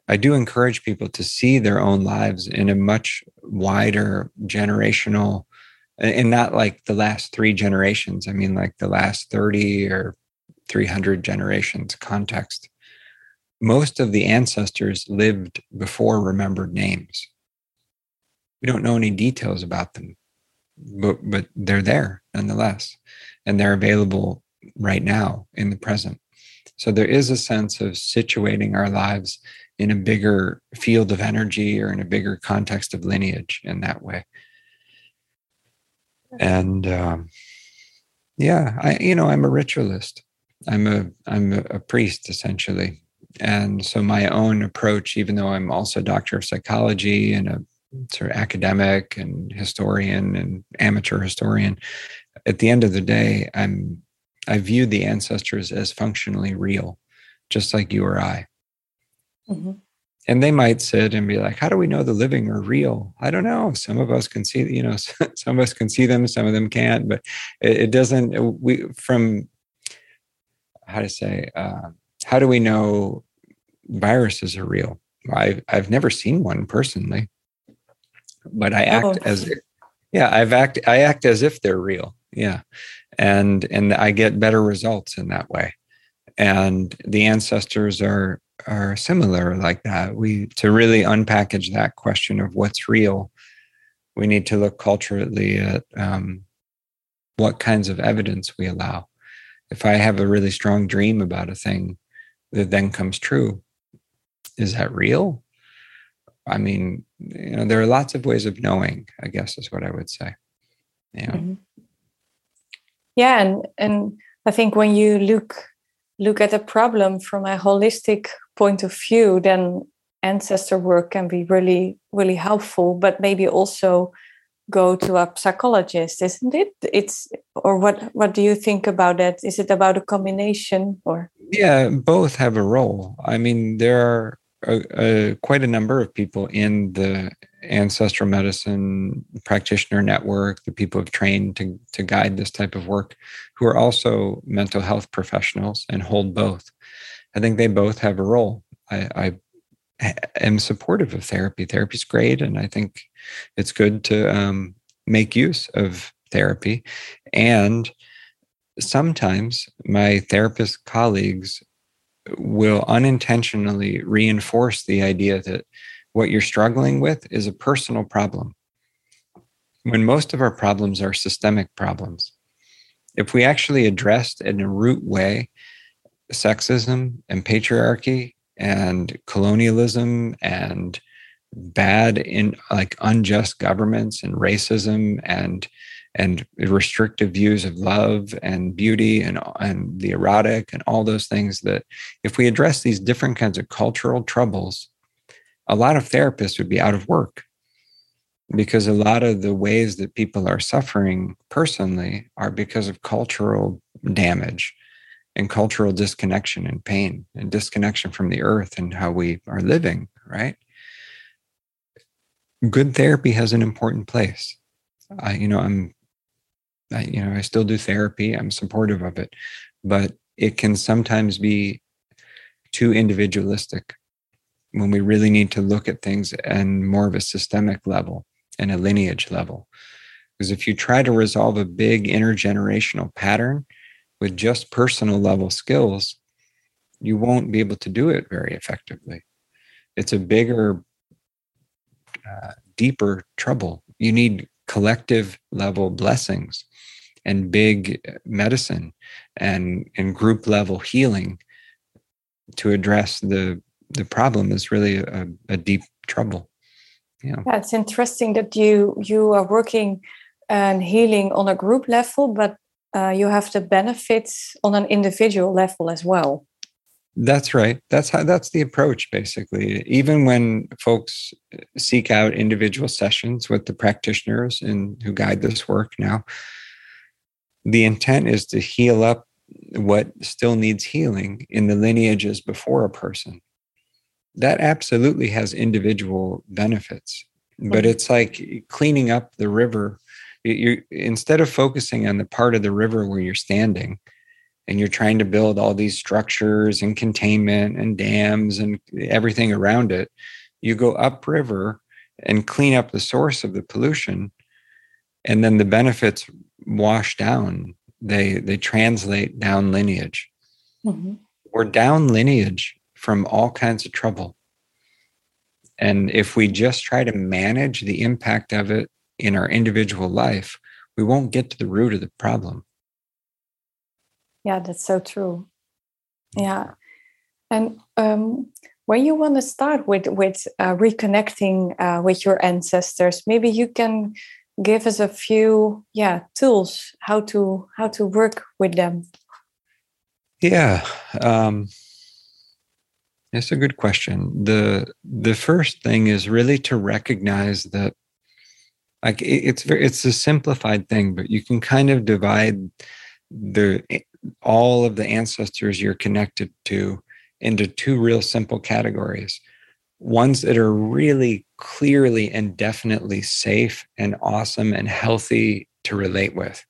I do encourage people to see their own lives in a much wider generational, and not like the last three generations. I mean, like the last thirty or 300 generations context most of the ancestors lived before remembered names. We don't know any details about them, but, but they're there nonetheless, and they're available right now in the present. So there is a sense of situating our lives in a bigger field of energy or in a bigger context of lineage in that way. And um, yeah, I you know I'm a ritualist. I'm a I'm a, priest essentially, and so my own approach, even though I'm also a doctor of psychology and a sort of academic and historian and amateur historian, at the end of the day, I'm I view the ancestors as functionally real, just like you or I. Mm-hmm. And they might sit and be like, "How do we know the living are real?" I don't know. Some of us can see, you know, some of us can see them, some of them can't. But it, it doesn't. We from how to say uh, how do we know viruses are real? I've I've never seen one personally, but I act oh. as yeah I've act I act as if they're real. Yeah, and and I get better results in that way. And the ancestors are are similar like that. We to really unpackage that question of what's real, we need to look culturally at um, what kinds of evidence we allow. If I have a really strong dream about a thing that then comes true, is that real? I mean, you know, there are lots of ways of knowing, I guess is what I would say. Yeah. Mm-hmm. Yeah. And and I think when you look look at a problem from a holistic point of view, then ancestor work can be really, really helpful, but maybe also go to a psychologist, isn't it? It's or what what do you think about that? Is it about a combination or yeah, both have a role. I mean, there are a, a, quite a number of people in the ancestral medicine practitioner network, the people who've trained to, to guide this type of work, who are also mental health professionals and hold both. I think they both have a role. I, I am supportive of therapy. Therapy's great, and I think it's good to um, make use of therapy. And sometimes my therapist colleagues will unintentionally reinforce the idea that what you're struggling with is a personal problem when most of our problems are systemic problems. If we actually addressed in a root way sexism and patriarchy and colonialism and bad in like unjust governments and racism and and restrictive views of love and beauty and, and the erotic and all those things that if we address these different kinds of cultural troubles, a lot of therapists would be out of work. Because a lot of the ways that people are suffering personally are because of cultural damage and cultural disconnection and pain and disconnection from the earth and how we are living, right? Good therapy has an important place. I, you know, I'm I, you know, I still do therapy. I'm supportive of it, but it can sometimes be too individualistic when we really need to look at things and more of a systemic level and a lineage level. Because if you try to resolve a big intergenerational pattern with just personal level skills, you won't be able to do it very effectively. It's a bigger, uh, deeper trouble. You need collective level blessings and big medicine and and group level healing to address the the problem is really a, a deep trouble yeah. yeah it's interesting that you you are working and healing on a group level but uh, you have the benefits on an individual level as well that's right. That's how that's the approach basically. Even when folks seek out individual sessions with the practitioners and who guide this work now, the intent is to heal up what still needs healing in the lineages before a person. That absolutely has individual benefits, but it's like cleaning up the river. You instead of focusing on the part of the river where you're standing, and you're trying to build all these structures and containment and dams and everything around it, you go upriver and clean up the source of the pollution, and then the benefits wash down. They they translate down lineage. Mm-hmm. We're down lineage from all kinds of trouble. And if we just try to manage the impact of it in our individual life, we won't get to the root of the problem. Yeah that's so true. Yeah. And um, when you want to start with with uh, reconnecting uh, with your ancestors maybe you can give us a few yeah tools how to how to work with them. Yeah um, it's a good question. The the first thing is really to recognize that like it's very it's a simplified thing but you can kind of divide the eh, all of the ancestors you're connected to into two real simple categories. Ones that are really clearly and definitely safe and awesome and healthy to relate with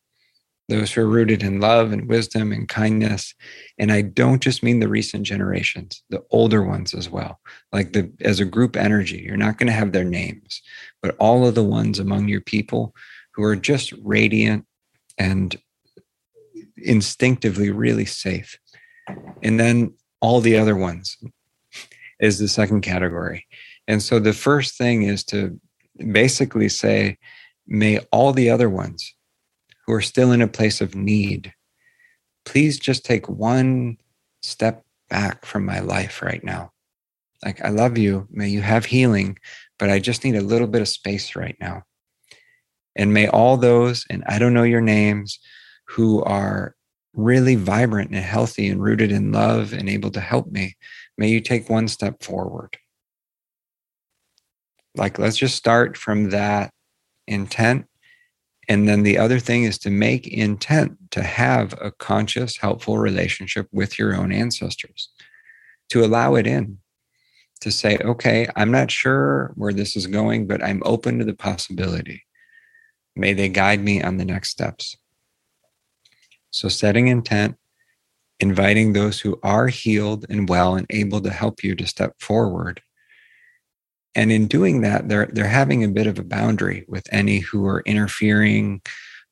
those who are rooted in love and wisdom and kindness. And I don't just mean the recent generations, the older ones as well. Like the as a group energy, you're not going to have their names, but all of the ones among your people who are just radiant and instinctively really safe. And then all the other ones is the second category. And so the first thing is to basically say, may all the other ones who are still in a place of need, please just take one step back from my life right now. Like, I love you. May you have healing, but I just need a little bit of space right now. And may all those, and I don't know your names, who are really vibrant and healthy and rooted in love and able to help me, may you take one step forward. Like, let's just start from that intent. And then the other thing is to make intent to have a conscious, helpful relationship with your own ancestors, to allow it in, to say, okay, I'm not sure where this is going, but I'm open to the possibility. May they guide me on the next steps. So, setting intent, inviting those who are healed and well and able to help you to step forward and in doing that they're they're having a bit of a boundary with any who are interfering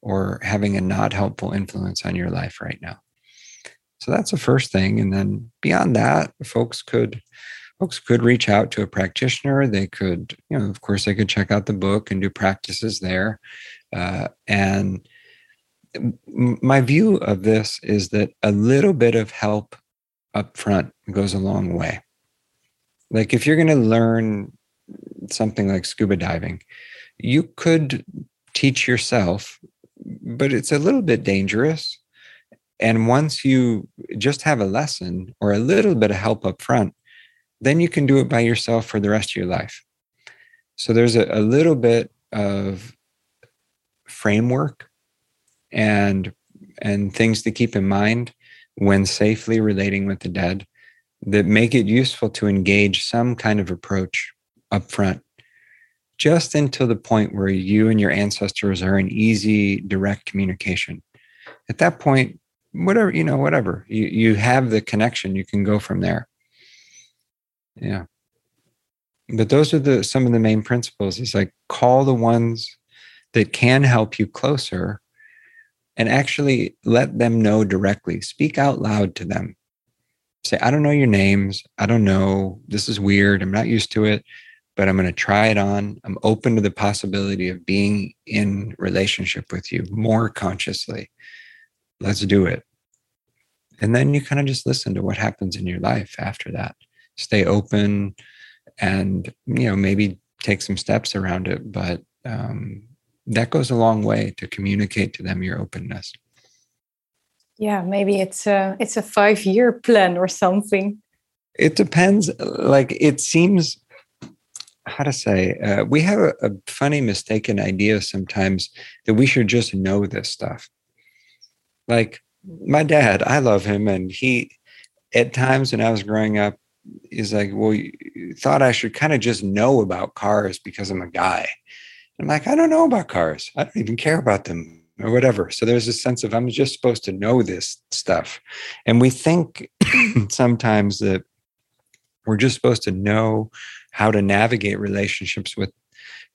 or having a not helpful influence on your life right now. So that's the first thing. And then beyond that folks could folks could reach out to a practitioner. They could you know of course they could check out the book and do practices there. Uh, and my view of this is that a little bit of help up front goes a long way. Like if you're going to learn something like scuba diving, you could teach yourself, but it's a little bit dangerous. And once you just have a lesson or a little bit of help up front, then you can do it by yourself for the rest of your life. So there's a, a little bit of framework and and things to keep in mind when safely relating with the dead that make it useful to engage some kind of approach up front, just until the point where you and your ancestors are in easy, direct communication. At that point, whatever, you know, whatever, you, you have the connection, you can go from there. Yeah. But those are the some of the main principles is like call the ones that can help you closer and actually let them know directly. Speak out loud to them. Say, I don't know your names. I don't know. This is weird. I'm not used to it but I'm going to try it on. I'm open to the possibility of being in relationship with you more consciously. Let's do it. And then you kind of just listen to what happens in your life after that. Stay open and, you know, maybe take some steps around it. But um, that goes a long way to communicate to them your openness. Yeah, maybe it's a it's a five year plan or something. It depends. Like it seems how to say uh, we have a, a, funny mistaken idea sometimes that we should just know this stuff. Like my dad i love him and he at times when i was growing up is like well you thought i should kind of just know about cars because i'm a guy. I'm like i don't know about cars. I don't even care about them or whatever. So there's a sense of i'm just supposed to know this stuff. And we think sometimes that we're just supposed to know how to navigate relationships with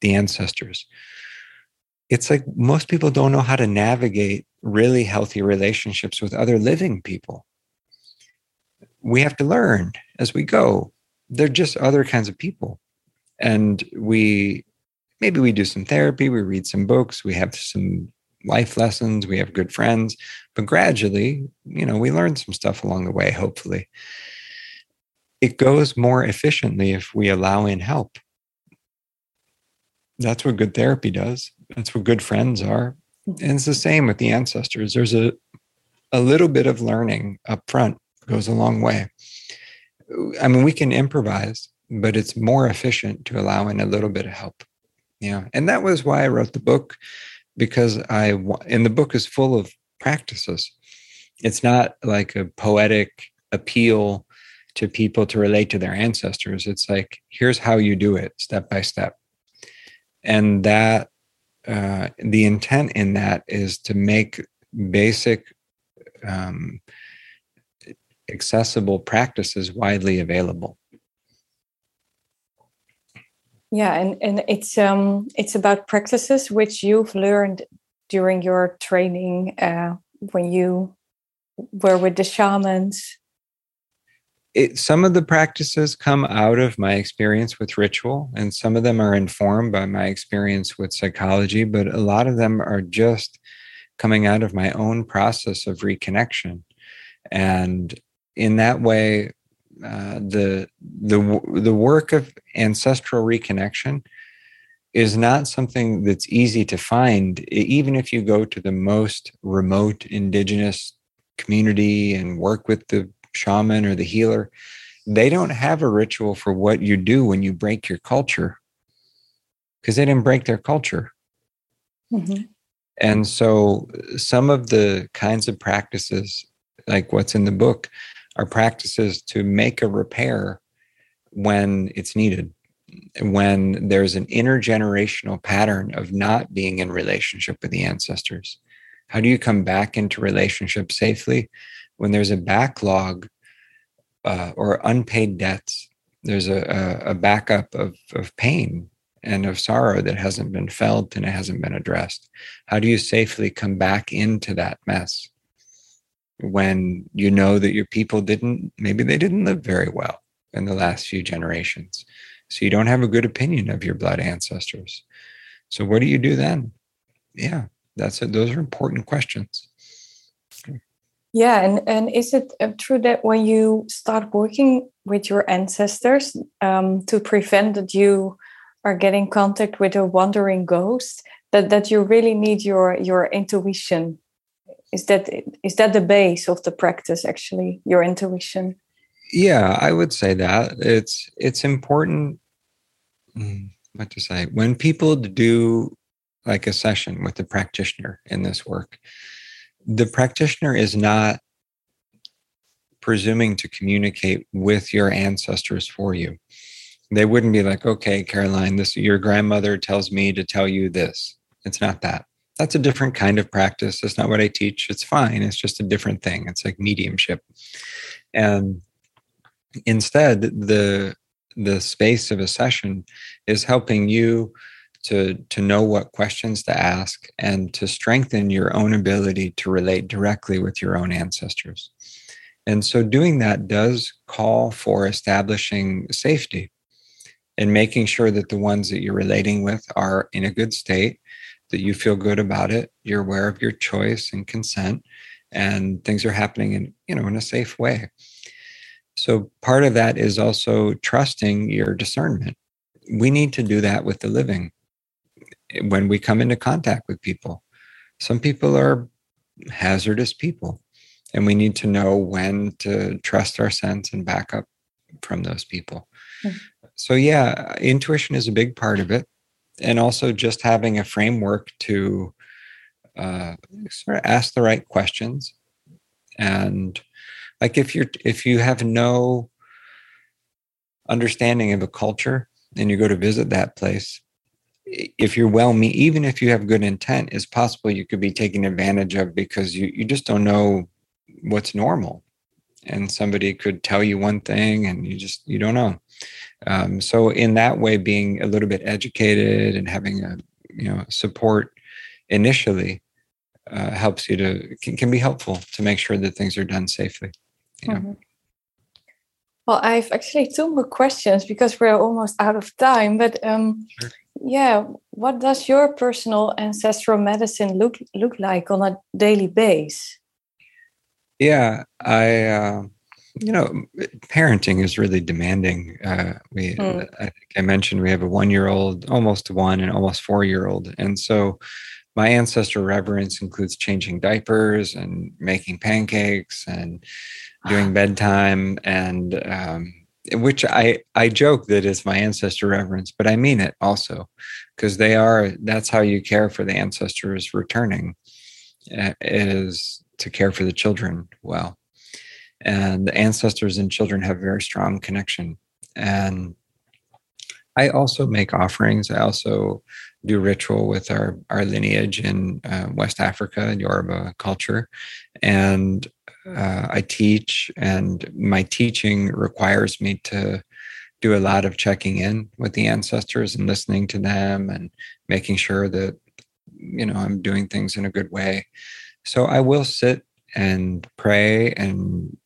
the ancestors. It's like most people don't know how to navigate really healthy relationships with other living people. We have to learn as we go. They're just other kinds of people. And we maybe we do some therapy, we read some books, we have some life lessons, we have good friends, but gradually, you know, we learn some stuff along the way, hopefully it goes more efficiently if we allow in help. That's what good therapy does. That's what good friends are. And it's the same with the ancestors. There's a a little bit of learning up front goes a long way. I mean, we can improvise, but it's more efficient to allow in a little bit of help. Yeah. And that was why I wrote the book because I and the book is full of practices. It's not like a poetic appeal to people to relate to their ancestors. It's like, here's how you do it step by step. And that, uh, the intent in that is to make basic um, accessible practices widely available yeah and, and it's um it's about practices which you've learned during your training uh, when you were with the shamans it, some of the practices come out of my experience with ritual, and some of them are informed by my experience with psychology, but a lot of them are just coming out of my own process of reconnection. And in that way, uh, the the the work of ancestral reconnection is not something that's easy to find, even if you go to the most remote indigenous community and work with the shaman or the healer, they don't have a ritual for what you do when you break your culture because they didn't break their culture. Mm-hmm. And so some of the kinds of practices, like what's in the book, are practices to make a repair when it's needed, when there's an intergenerational pattern of not being in relationship with the ancestors. How do you come back into relationship safely? When there's a backlog uh, or unpaid debts, there's a, a, backup of, of pain and of sorrow that hasn't been felt and it hasn't been addressed. How do you safely come back into that mess when you know that your people didn't, maybe they didn't live very well in the last few generations? So you don't have a good opinion of your blood ancestors. So what do you do then? Yeah, that's it. Those are important questions. Yeah, and, and is it uh, true that when you start working with your ancestors um, to prevent that you are getting contact with a wandering ghost, that, that you really need your your intuition? Is that is that the base of the practice? Actually, your intuition. Yeah, I would say that it's it's important. Mm, what to say when people do like a session with a practitioner in this work the practitioner is not presuming to communicate with your ancestors for you. They wouldn't be like, okay, Caroline, this your grandmother tells me to tell you this. It's not that. That's a different kind of practice. That's not what I teach. It's fine. It's just a different thing. It's like mediumship. And instead, the the space of a session is helping you to to know what questions to ask and to strengthen your own ability to relate directly with your own ancestors. And so doing that does call for establishing safety and making sure that the ones that you're relating with are in a good state that you feel good about it you're aware of your choice and consent and things are happening in you know in a safe way. So part of that is also trusting your discernment. We need to do that with the living when we come into contact with people. Some people are hazardous people, and we need to know when to trust our sense and back up from those people. Mm-hmm. So, yeah, intuition is a big part of it. And also just having a framework to uh, sort of ask the right questions. And like if you're if you have no understanding of a culture and you go to visit that place, if you're well me even if you have good intent it's possible you could be taken advantage of because you, you just don't know what's normal and somebody could tell you one thing and you just you don't know um, so in that way being a little bit educated and having a you know support initially uh, helps you to can, can, be helpful to make sure that things are done safely know? mm-hmm. well i've actually two more questions because we're almost out of time but um, sure yeah what does your personal ancestral medicine look look like on a daily base? Yeah i uh, you know parenting is really demanding. Uh, we mm. i think i mentioned we have a one year old almost one and almost four year old and so my ancestor reverence includes changing diapers and making pancakes and doing bedtime and um, which I I joke that is my ancestor reverence, but I mean it also because they are that's how you care for the ancestors returning uh, is to care for the children well. And the ancestors and children have very strong connection. And I also make offerings. I also do ritual with our our lineage in uh, West Africa, and Yoruba culture, and uh, I teach. And my teaching requires me to do a lot of checking in with the ancestors and listening to them and making sure that you know I'm doing things in a good way. So I will sit and pray and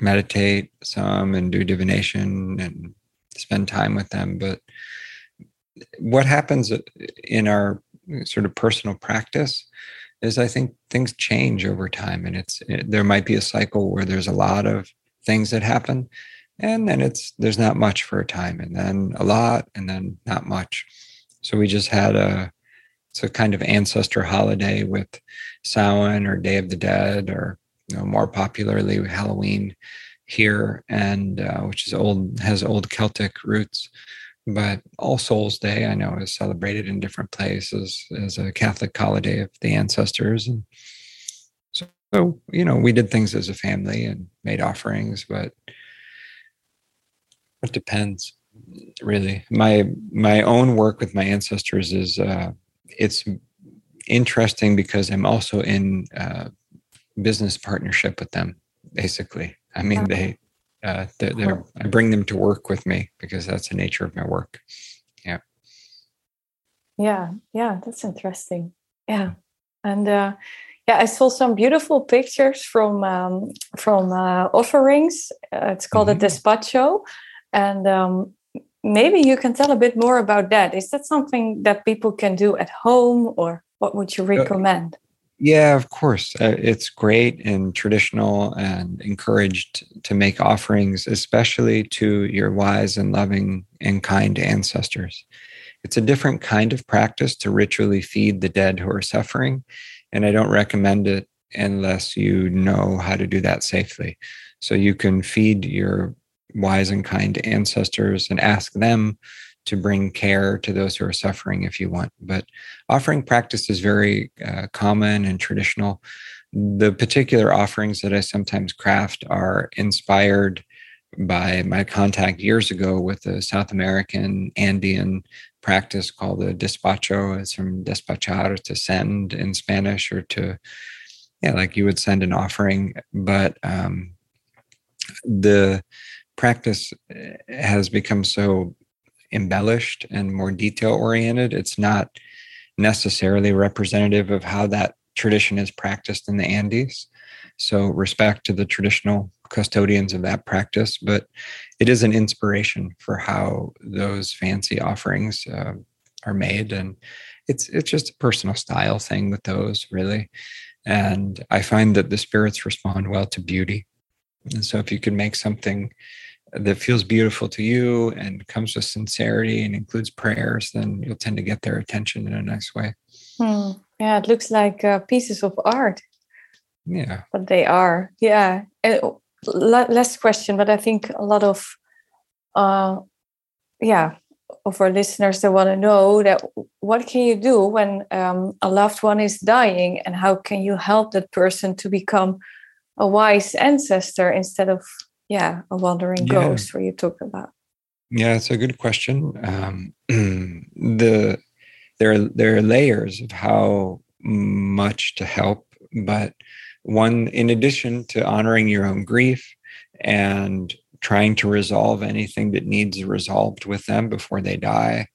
meditate some and do divination and spend time with them. But what happens in our sort of personal practice is I think things change over time, and it's it, there might be a cycle where there's a lot of things that happen, and then it's there's not much for a time, and then a lot, and then not much. So we just had a it's a kind of ancestor holiday with Samhain or Day of the Dead, or you know, more popularly Halloween here, and uh, which is old has old Celtic roots. But All Souls Day, I know, is celebrated in different places as a Catholic holiday of the ancestors, and so, so you know, we did things as a family and made offerings, but it depends really. My my own work with my ancestors is uh it's interesting because i'm also in uh business partnership with them basically. I mean, they, uh, they're, they're, I bring them to work with me because that's the nature of my work. Yeah. Yeah. Yeah. That's interesting. Yeah. And, uh, yeah, I saw some beautiful pictures from um, from uh, offerings. Uh, it's called mm-hmm. a despacho, and um, maybe you can tell a bit more about that. Is that something that people can do at home, or what would you uh, recommend? Yeah, of course. Uh, it's great and traditional and encouraged to make offerings, especially to your wise and loving and kind ancestors. It's a different kind of practice to ritually feed the dead who are suffering. And I don't recommend it unless you know how to do that safely. So you can feed your wise and kind ancestors and ask them to bring care to those who are suffering if you want. But offering practice is very uh, common and traditional. The particular offerings that I sometimes craft are inspired by my contact years ago with a South American Andean practice called the despacho. It's from despachar to send in Spanish or to, yeah, like you would send an offering. But um, the practice eh, has become so embellished and more detail oriented. It's not necessarily representative of how that tradition is practiced in the Andes. So, respect to the traditional custodians of that practice, but it is an inspiration for how those fancy offerings uh, are made. And it's, it's just a personal style thing with those, really. And I find that the spirits respond well to beauty. And so, if you can make something that feels beautiful to you and comes with sincerity and includes prayers, then you'll tend to get their attention in a nice way. Hmm. Yeah, it looks like uh, pieces of art. Yeah. But they are. Yeah. And last question, but I think a lot of, uh, yeah, of our listeners that want to know that what can you do when um, a loved one is dying and how can you help that person to become a wise ancestor instead of yeah a wandering yeah. ghost where you talk about yeah it's a good question um, the there are there are layers of how much to help but one in addition to honoring your own grief and trying to resolve anything that needs resolved with them before they die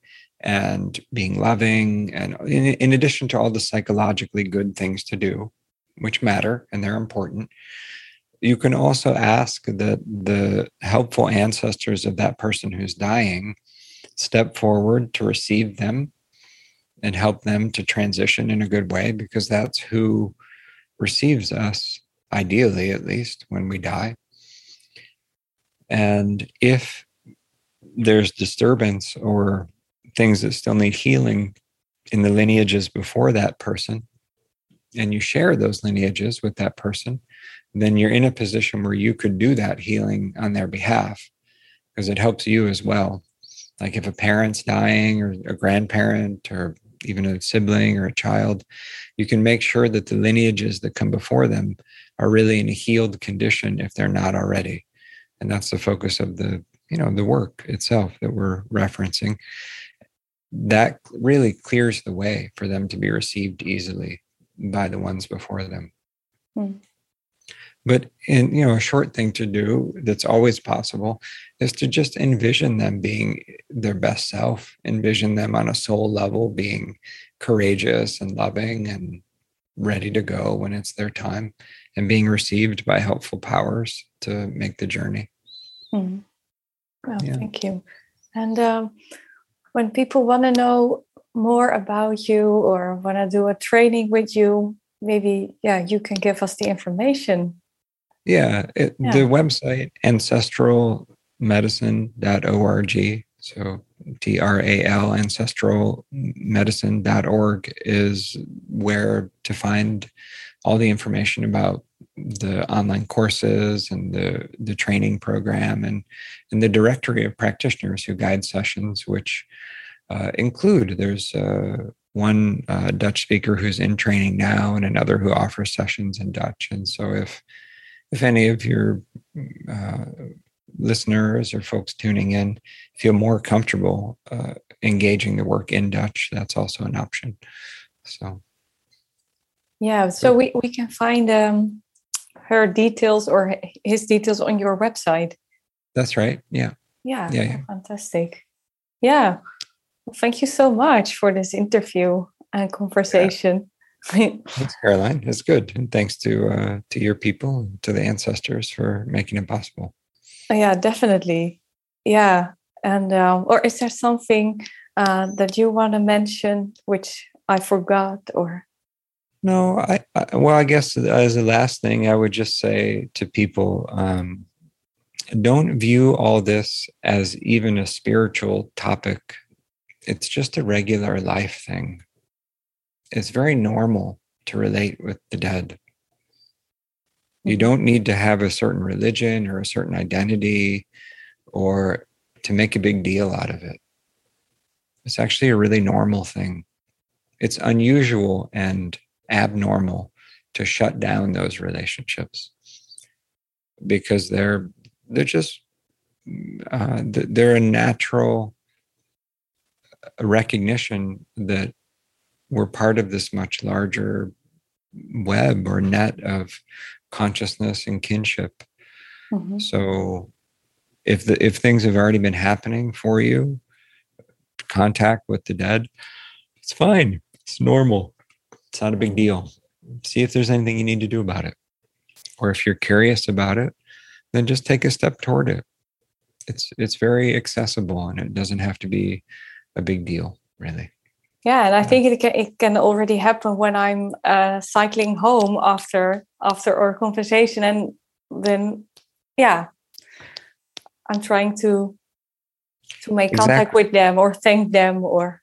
and being loving and in, in addition to all the psychologically good things to do which matter and they're important you can also ask that the helpful ancestors of that person who's dying step forward to receive them and help them to transition in a good way because that's who receives us ideally at least when we die. And if there's disturbance or things that still need healing in the lineages before that person and you share those lineages with that person then you're in a position where you could do that healing on their behalf because it helps you as well. Like if a parent's dying or a grandparent or even a sibling or a child, you can make sure that the lineages that come before them are really in a healed condition if they're not already. And that's the focus of the you know the work itself that we're referencing that really clears the way for them to be received easily by the ones before them mm. but in you know a short thing to do that's always possible is to just envision them being their best self envision them on a soul level being courageous and loving and ready to go when it's their time and being received by helpful powers to make the journey mm. Well, yeah. thank you. And um, when people want to know more about you or want to do a training with you, maybe yeah, you can give us the information. Yeah, it, yeah. the website ancestralmedicine.org. So T R A L ancestralmedicine.org is where to find all the information about the online courses and the the training program and and the directory of practitioners who guide sessions which uh, include there's uh, one uh, Dutch speaker who's in training now and another who offers sessions in Dutch and so if if any of your uh, listeners or folks tuning in feel more comfortable uh, engaging the work in Dutch that's also an option so yeah so we, we can find um her details or his details on your website. That's right. Yeah. Yeah. Yeah. yeah. Fantastic. Yeah. Well, thank you so much for this interview and conversation. Yeah. thanks, Caroline. It's good, and thanks to uh, to your people, to the ancestors for making it possible. Yeah, definitely. Yeah, and um, or is there something uh, that you want to mention which I forgot, or no, I, I, well, I guess as the last thing, I would just say to people, um, don't view all this as even a spiritual topic. It's just a regular life thing. It's very normal to relate with the dead. You mm-hmm. don't need to have a certain religion or a certain identity or to make a big deal out of it. It's actually a really normal thing. It's unusual and abnormal to shut down those relationships because they're they're just uh, they're a natural recognition that we're part of this much larger web or net of consciousness and kinship. Mm-hmm. So if the if things have already been happening for you, contact with the dead, it's fine. It's normal. It's not a big deal. See if there's anything you need to do about it. Or if you're curious about it, then just take a step toward it. It's it's very accessible and it doesn't have to be a big deal, really. Yeah, and I think it can, it can already happen when I'm uh, cycling home after after our conversation, and then yeah, I'm trying to to make exactly. contact with them or thank them or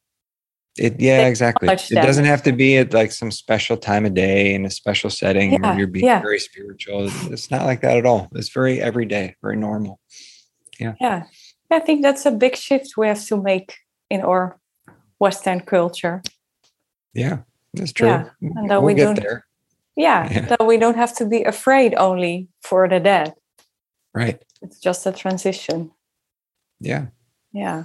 it yeah, exactly. It doesn't have to be at like some special time of day in a special setting yeah, where you're being yeah. very spiritual. It's not like that at all. It's very everyday, very normal. Yeah. Yeah. I think that's a big shift we have to make in our Western culture. Yeah, that's true. Yeah. And that we'll we don't there. Yeah, yeah, that we don't have to be afraid only for the dead. Right. It's just a transition. Yeah. Yeah.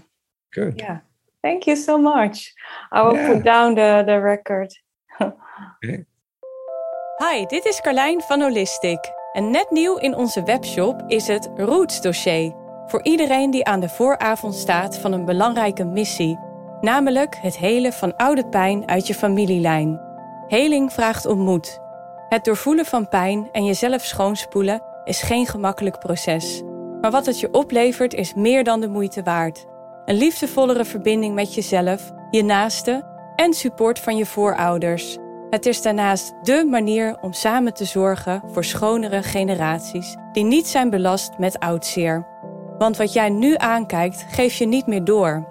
Good. Yeah. Thank you so much. I will yeah. put down the, the record. okay. Hi, dit is Carlijn van Holistic. En net nieuw in onze webshop is het Roots dossier. Voor iedereen die aan de vooravond staat van een belangrijke missie. Namelijk het helen van oude pijn uit je familielijn. Heling vraagt om moed. Het doorvoelen van pijn en jezelf schoonspoelen is geen gemakkelijk proces. Maar wat het je oplevert is meer dan de moeite waard een liefdevollere verbinding met jezelf, je naaste en support van je voorouders. Het is daarnaast dé manier om samen te zorgen voor schonere generaties die niet zijn belast met oudzeer. Want wat jij nu aankijkt, geef je niet meer door.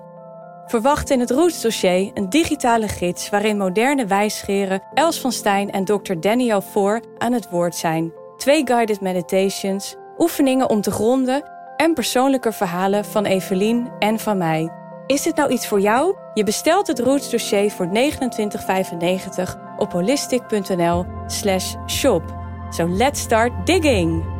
Verwacht in het Roots-dossier een digitale gids waarin moderne wijsgeren Els van Stijn en Dr. Daniel Voor aan het woord zijn. Twee guided meditations, oefeningen om te gronden en persoonlijke verhalen van Evelien en van mij. Is dit nou iets voor jou? Je bestelt het Roots dossier voor 29,95 op holistic.nl/shop. So let's start digging!